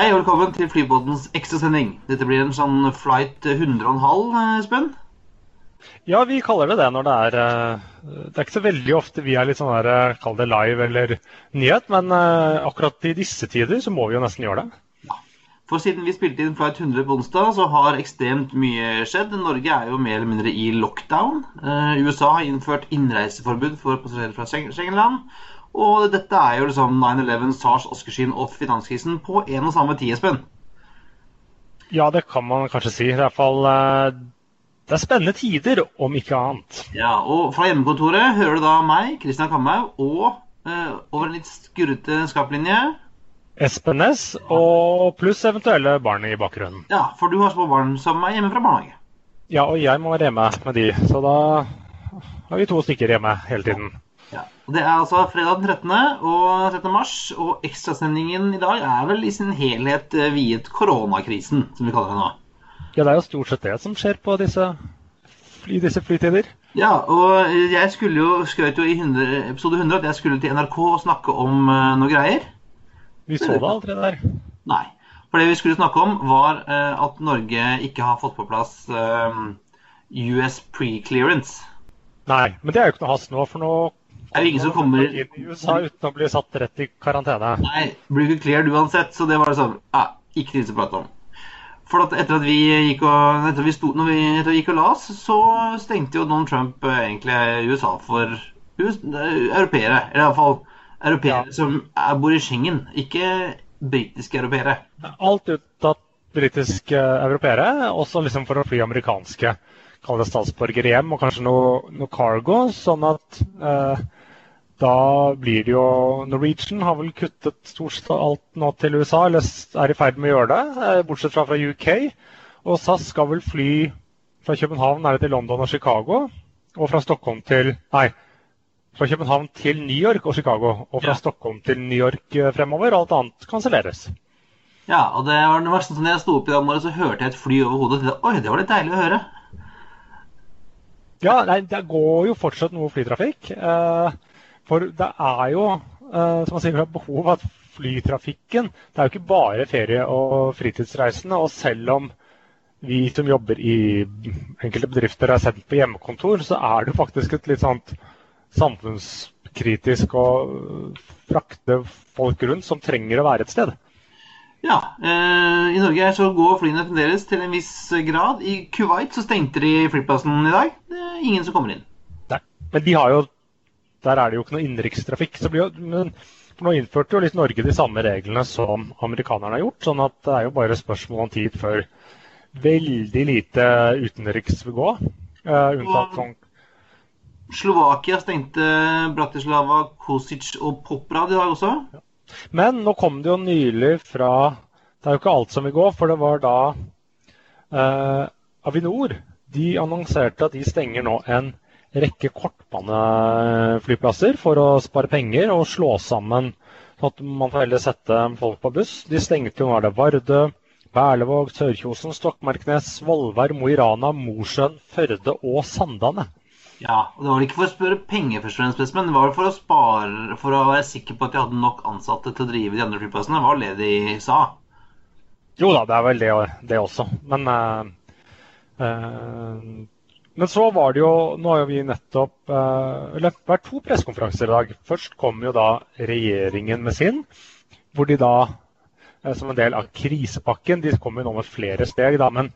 Hei og velkommen til Flybåtens ekstrasending. Dette blir en sånn flight 100,5, Espen? Ja, vi kaller det det når det er eh, Det er ikke så veldig ofte vi er litt sånn der, eh, kall det live eller nyhet, men eh, akkurat i disse tider så må vi jo nesten gjøre det. For siden vi spilte inn flight 100 på onsdag, så har ekstremt mye skjedd. Norge er jo mer eller mindre i lockdown. USA har innført innreiseforbud for passasjerer fra Schengen-land. Og dette er jo liksom 9-11, SARS, askeskyen og finanskrisen på en og samme tid, Espen. Ja, det kan man kanskje si. Det er i hvert fall det er spennende tider, om ikke annet. Ja, og fra hjemmekontoret hører du da meg, Kristian Kamhaug, og eh, over en litt skurrete skaplinje Espen Næss, og pluss eventuelle barn i bakgrunnen. Ja, for du har små barn som er hjemme fra barnehage. Ja, og jeg må være hjemme med de, så da har vi to stykker hjemme hele tiden. Ja, Det er altså fredag den 13. og 13. mars, og ekstrasendingen i dag er vel i sin helhet viet koronakrisen, som vi kaller det nå. Ja, det er jo stort sett det som skjer på disse, fly, disse flytider. Ja, og jeg skulle jo skrøt jo i 100, episode 100 at jeg skulle til NRK og snakke om uh, noe greier. Vi så det aldri der. Nei. For det vi skulle snakke om, var uh, at Norge ikke har fått på plass uh, US pre-clearance. Nei, men det er jo ikke noe hast nå, for nå er det ingen som kommer i USA uten å bli satt rett i karantene. Nei, blir ikke cleared uansett, så det var sånn ja, Ikke tid til å prate om. For at etter at vi gikk og, etter vi sto, når vi, etter vi gikk og la oss, så stengte jo Donald Trump egentlig USA for US, europeere. Eller iallfall europeere ja. som er, bor i Schengen, ikke britiske europeere. Alt unntatt britiske europeere, også liksom for å fly amerikanske kall det statsborgere hjem, og kanskje noe, noe cargo. Sånn at eh, da blir det jo Norwegian har vel kuttet stort sett alt nå til USA, eller er i ferd med å gjøre det, bortsett fra fra UK. Og SAS skal vel fly fra København nære til London og Chicago, og fra Stockholm til Nei, fra København til New York og Chicago, og fra ja. Stockholm til New York fremover. Alt annet kanselleres. Ja, og det var det verste sånn jeg sto opp i dag morges, så hørte jeg et fly over hodet. Og tenkte, Oi, det var litt deilig å høre. Ja, nei, det går jo fortsatt noe flytrafikk. Eh, for det er jo eh, som man sier, vi har behov at flytrafikken Det er jo ikke bare ferie- og fritidsreisende. Og selv om vi som jobber i enkelte bedrifter er sendt på hjemmekontor, så er det faktisk et litt sånt samfunnskritisk å frakte folk rundt som trenger å være et sted. Ja. Eh, I Norge så går flyene fremdeles til en viss grad. I Kuwait så stengte de flyplassen i dag. Det er ingen som kommer inn. Nei, men de har jo, der er det jo ikke noe innenrikstrafikk. Men nå innførte jo litt Norge de samme reglene som amerikanerne har gjort. sånn at det er jo bare spørsmål om tid før veldig lite utenriks vil gå. Uh, unntatt sånn Slovakia stengte Bratislava, Kosic og Poprad i dag også. Ja. Men nå kom det jo nylig fra Det er jo ikke alt som vil gå, for det var da eh, Avinor de annonserte at de stenger nå en rekke kortbaneflyplasser for å spare penger og slå sammen sånn at man får heller sette folk på buss. De stengte jo er det Vardø, Berlevåg, Sørkjosen, Stokmarknes, Svolvær, Mo i Rana, Mosjøen, Førde og Sandane. Ja, og Det var ikke for å spørre penger, først og fremst, men det var for å spare, for å være sikker på at de hadde nok ansatte til å drive de andre flyplassene. Det var det de sa. Jo da, det er vel det, det også. Men, uh, uh, men så var det jo Nå har jo vi nettopp det Eller vært to pressekonferanser i dag. Først kom jo da regjeringen med sin, hvor de da som en del av krisepakken De kom jo nå med flere steg, da. Men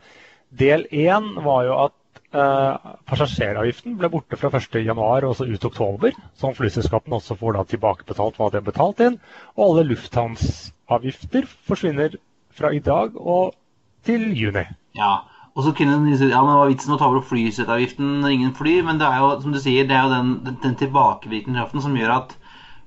del én var jo at Eh, passasjeravgiften ble borte fra 1.1 og så ut oktober, som flyselskapene også får da tilbakebetalt hva de har betalt inn. Og alle lufthavnsavgifter forsvinner fra i dag og til juni. Ja, og så kunne den ja, men var vitsen å ta over flyseteavgiften når ingen fly, men det er jo som du sier, det er jo den, den, den tilbakevirkende kraften som gjør at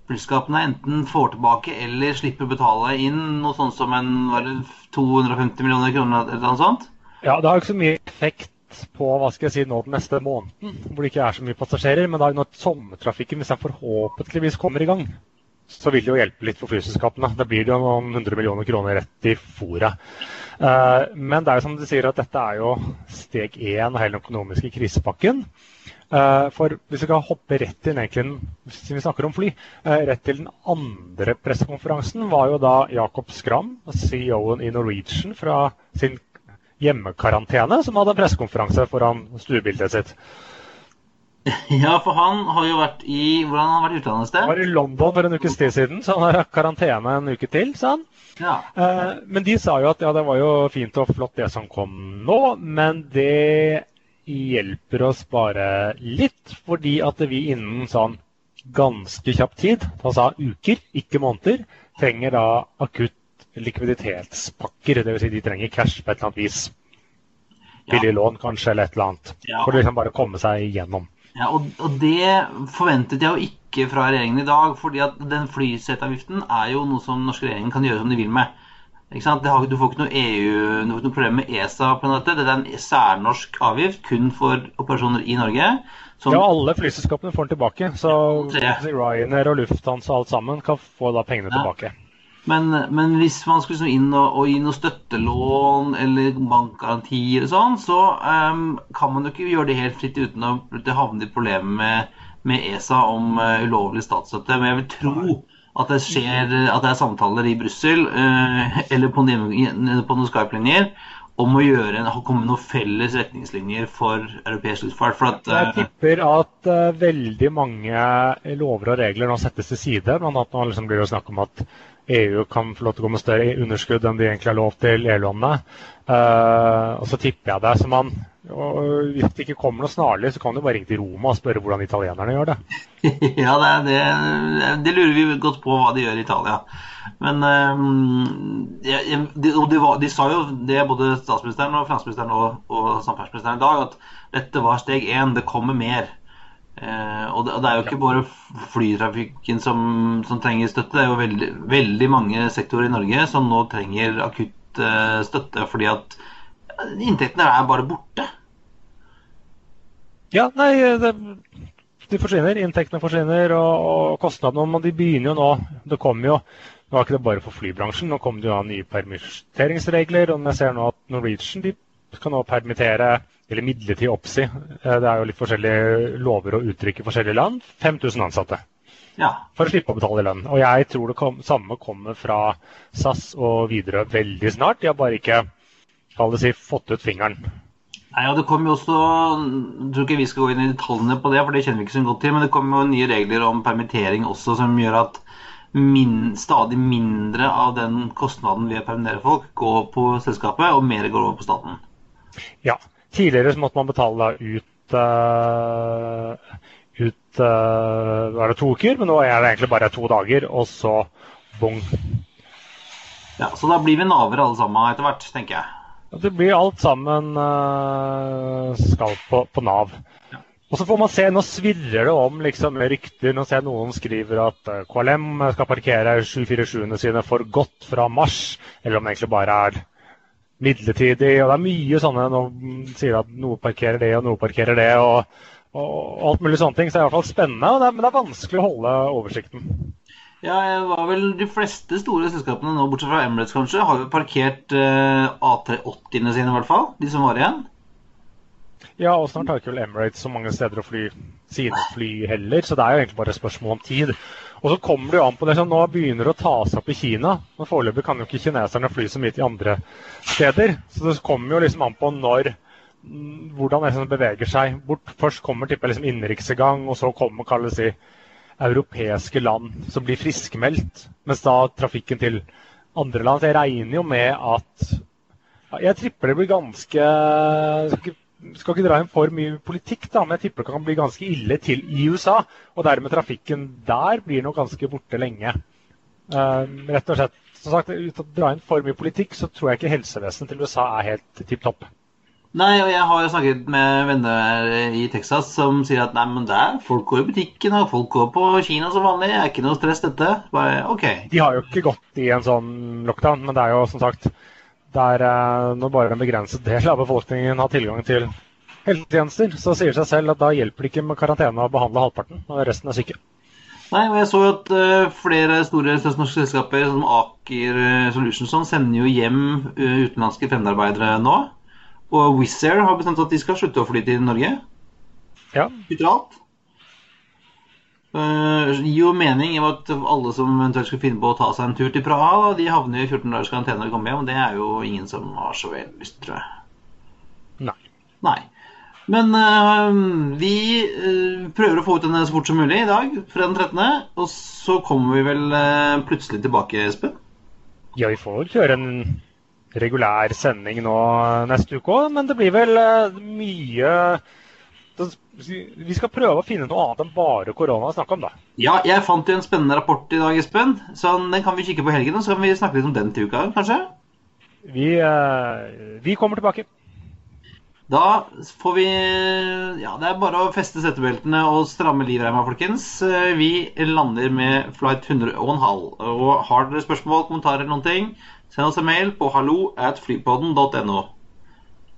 flyselskapene enten får tilbake eller slipper å betale inn noe sånt som en det 250 millioner kroner eller noe sånt? Ja, det har jo ikke så mye effekt på hva skal jeg si, nå den neste måneden, hvor det ikke er så mye passasjerer. Men da når sommertrafikken hvis den forhåpentligvis kommer i gang, så vil det jo hjelpe litt for flyselskapene. Da blir det jo noen hundre millioner kroner rett i fòret. Uh, men det er jo som du sier at dette er jo steg én av hele den økonomiske krisepakken. Uh, for hvis vi kan hoppe rett til egentlig, vi snakker om fly, uh, rett til den andre pressekonferansen, var jo da Jakob Skram, CEO-en i Norwegian, fra sin hjemmekarantene, som hadde pressekonferanse foran stuebildet sitt. Ja, for han har jo vært i Hvordan har han vært i utlandet et sted? Han var i London for en ukes tid siden, så han har karantene en uke til, sa han. Ja. Eh, men de sa jo at ja, det var jo fint og flott det som kom nå, men det hjelper oss bare litt, fordi at vi innen sånn ganske kjapp tid, altså uker, ikke måneder, trenger da akutt likviditetspakker. Dvs. Si de trenger cash på et eller annet vis. Billig lån kanskje, eller et eller annet. Ja. For å liksom bare komme seg igjennom. Ja, og, og, det forventet jeg jo ikke fra regjeringen i dag. fordi at den flyseteavgiften er jo noe som norske regjeringen kan gjøre som de vil med. Har, du får ikke noe EU, noe, noe problem med ESA på dette. Det er en særnorsk avgift kun for operasjoner i Norge. Som, ja, alle flyselskapene får den tilbake. Så Ryanair og Lufthansa og alt sammen kan få da pengene ja. tilbake. Men, men, hvis man skulle liksom inn og, og gi noe støttelån eller bankgarantier og sånn, så um, kan man jo ikke gjøre det helt fritt uten å havne i problemer med, med, ESA om uh, ulovlig statsstøtte. Men jeg vil tro at det skjer at det er samtaler i Brussel uh, eller på, på noen Skype-linjer om å gjøre, komme med noen felles retningslinjer for europeisk luftfart. Uh, jeg tipper at veldig mange lover og regler nå settes til side. Men at nå liksom blir det snakk om at EU kan få lov til å gå med større underskudd enn de egentlig har lov til EU-landene. Uh, og så tipper jeg det. Så man, hvis det ikke kommer noe snarlig, så kan du bare ringe til Roma og spørre hvordan italienerne gjør det. ja, det, det, det, lurer vi godt på hva de gjør i Italia. Men um, de, de, de, sa jo det, både statsministeren og finansministeren og, og samferdselsministeren i dag, at dette var steg én. Det kommer mer. Eh, og, det, og, det, er jo ikke bare flytrafikken som, som, trenger støtte. Det er jo veldig, veldig, mange sektorer i Norge som nå trenger akutt eh, støtte fordi at inntektene er bare borte. Ja, nei, det, de forsvinner. Inntektene forsvinner, og, og kostnadene Men de begynner jo nå. Det kommer jo Nå er ikke det bare for flybransjen, nå kommer det jo nye permitteringsregler. Og jeg ser nå at Norwegian de kan nå permittere eller midlertidig oppsi. Eh, det er jo litt forskjellige lover og uttrykk i forskjellige land. 5000 ansatte. Ja. For å slippe å betale lønn. Og jeg tror det kom, samme kommer fra SAS og Widerøe veldig snart. De har bare ikke si, fått ut fingeren. Nei, og det kommer jo også, Jeg tror ikke vi skal gå inn i detaljene på det, for det kjenner vi ikke så godt til. Men det kommer jo nye regler om permittering også, som gjør at min, stadig mindre av den kostnaden ved å permittere folk går på selskapet, og mer går over på staten. Ja, Tidligere så måtte man betale ut, uh, ut uh, var det to uker, men nå er det egentlig bare to dager, og så bong. Ja, Så da blir vi naver alle sammen etter hvert, tenker jeg. Det blir alt sammen uh, skal på, på Nav. Ja. Og så får man se, Nå svirrer det om liksom, rykter. Nå ser jeg noen skriver at KLM skal parkere 747-ene sine for godt fra mars. Eller om det egentlig bare er midlertidig. og Det er mye sånne Nå sier at noe parkerer det, og noe parkerer det. og, og alt mulig sånne ting. Så det er i hvert fall spennende, det er, men det er vanskelig å holde oversikten. Ja, jeg var vel De fleste store selskapene nå, bortsett fra Emirates kanskje, har jo parkert eh, A380-ene sine, i hvert fall. De som var igjen. Ja, og snart har ikke vel Emirates så mange steder å fly sine fly heller, så det er jo egentlig bare et spørsmål om tid. Og så kommer det jo an på det som nå begynner å ta seg opp i Kina. Men foreløpig kan jo ikke kineserne fly så mye til andre steder. Så det kommer jo liksom an på når hvordan det beveger seg bort. Først kommer tipper liksom innenriks i gang, og så kommer kan si, europeiske land som blir friskmeldt. Mens da trafikken til andre land Så jeg regner jo med at Jeg tripper det blir ganske skal ikke dra inn for mye politikk, da, men jeg tipper det kan bli ganske ille til i USA. Og dermed trafikken der blir nok ganske borte lenge. Um, rett og slett, som sagt, Uten å dra inn for mye politikk, så tror jeg ikke helsevesenet til USA er helt tipp topp. Nei, og jeg har jo snakket med venner i Texas som sier at nei, men der, folk går i butikken og folk går på kino som vanlig. Det er ikke noe stress, dette. Bare OK. De har jo ikke gått i en sånn lockdown, men det er jo som sagt der når bare en begrenset del av befolkningen har tilgang til helsetjenester, så sier det seg selv at da hjelper det ikke med karantene å behandle halvparten, og resten er syke. Nei, og jeg så jo at uh, flere store norske selskaper som Aker uh, Solutions sånn, sender jo hjem utenlandske fremmedarbeidere nå. Og Wizz Air har bestemt at de skal slutte å fly til Norge. Ja. Bytter alt. Uh, gir jo mening i at alle som eventuelt skulle finne på å ta seg en tur til Praha, de havner i 14 dagers karantene når de kommer hjem. Det er jo ingen som har så veldig lyst, tror jeg. Nei. Nei. Men uh, vi uh, prøver å få ut denne så fort som mulig i dag, fredag den 13. Og så kommer vi vel uh, plutselig tilbake, Espen? Ja, vi får vel kjøre en regulær sending nå neste uke òg, men det blir vel mye Vi skal prøve å finne noe annet enn bare korona å snakke om, da. Ja, jeg fant jo en spennende rapport i dag, Espen. Så den kan vi kikke på helgen, og så kan vi snakke litt om den til uka, kanskje? Vi, vi kommer tilbake. Da får vi Ja, det er bare å feste settebeltene og stramme livreima, folkens. Vi lander med flight 100 og en halv. Og har dere spørsmål, kommentarer eller noen ting, send oss en mail på hallo at flypodden.no.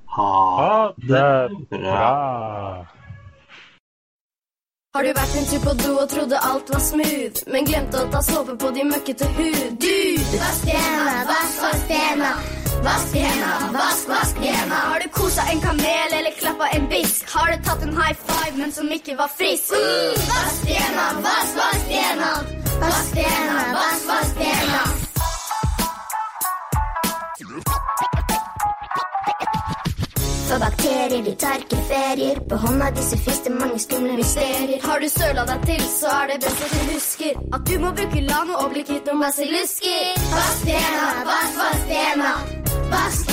Ha det bra. Har du vært en tur på do og trodde alt var smooth, men glemte å ta såpe på de møkkete hud? Dude! Vask hendene, vask, vask hendene. Vask hendene, vask, vask hendene. Har du kosa en kamel eller klappa en bisk? Har du tatt en high five, men som ikke var frisk? Mm. Vask hendene, vask, vask hendene. Vask hendene, vask, vask hendene. For bakterier, de tar ikke ferier. På hånda di så mange skumle mysterier. Har du søla deg til, så er det best at du husker at du må bruke Lano og bli kvitt noen basillusker. Vask hendene, vask, vask hendene. Vask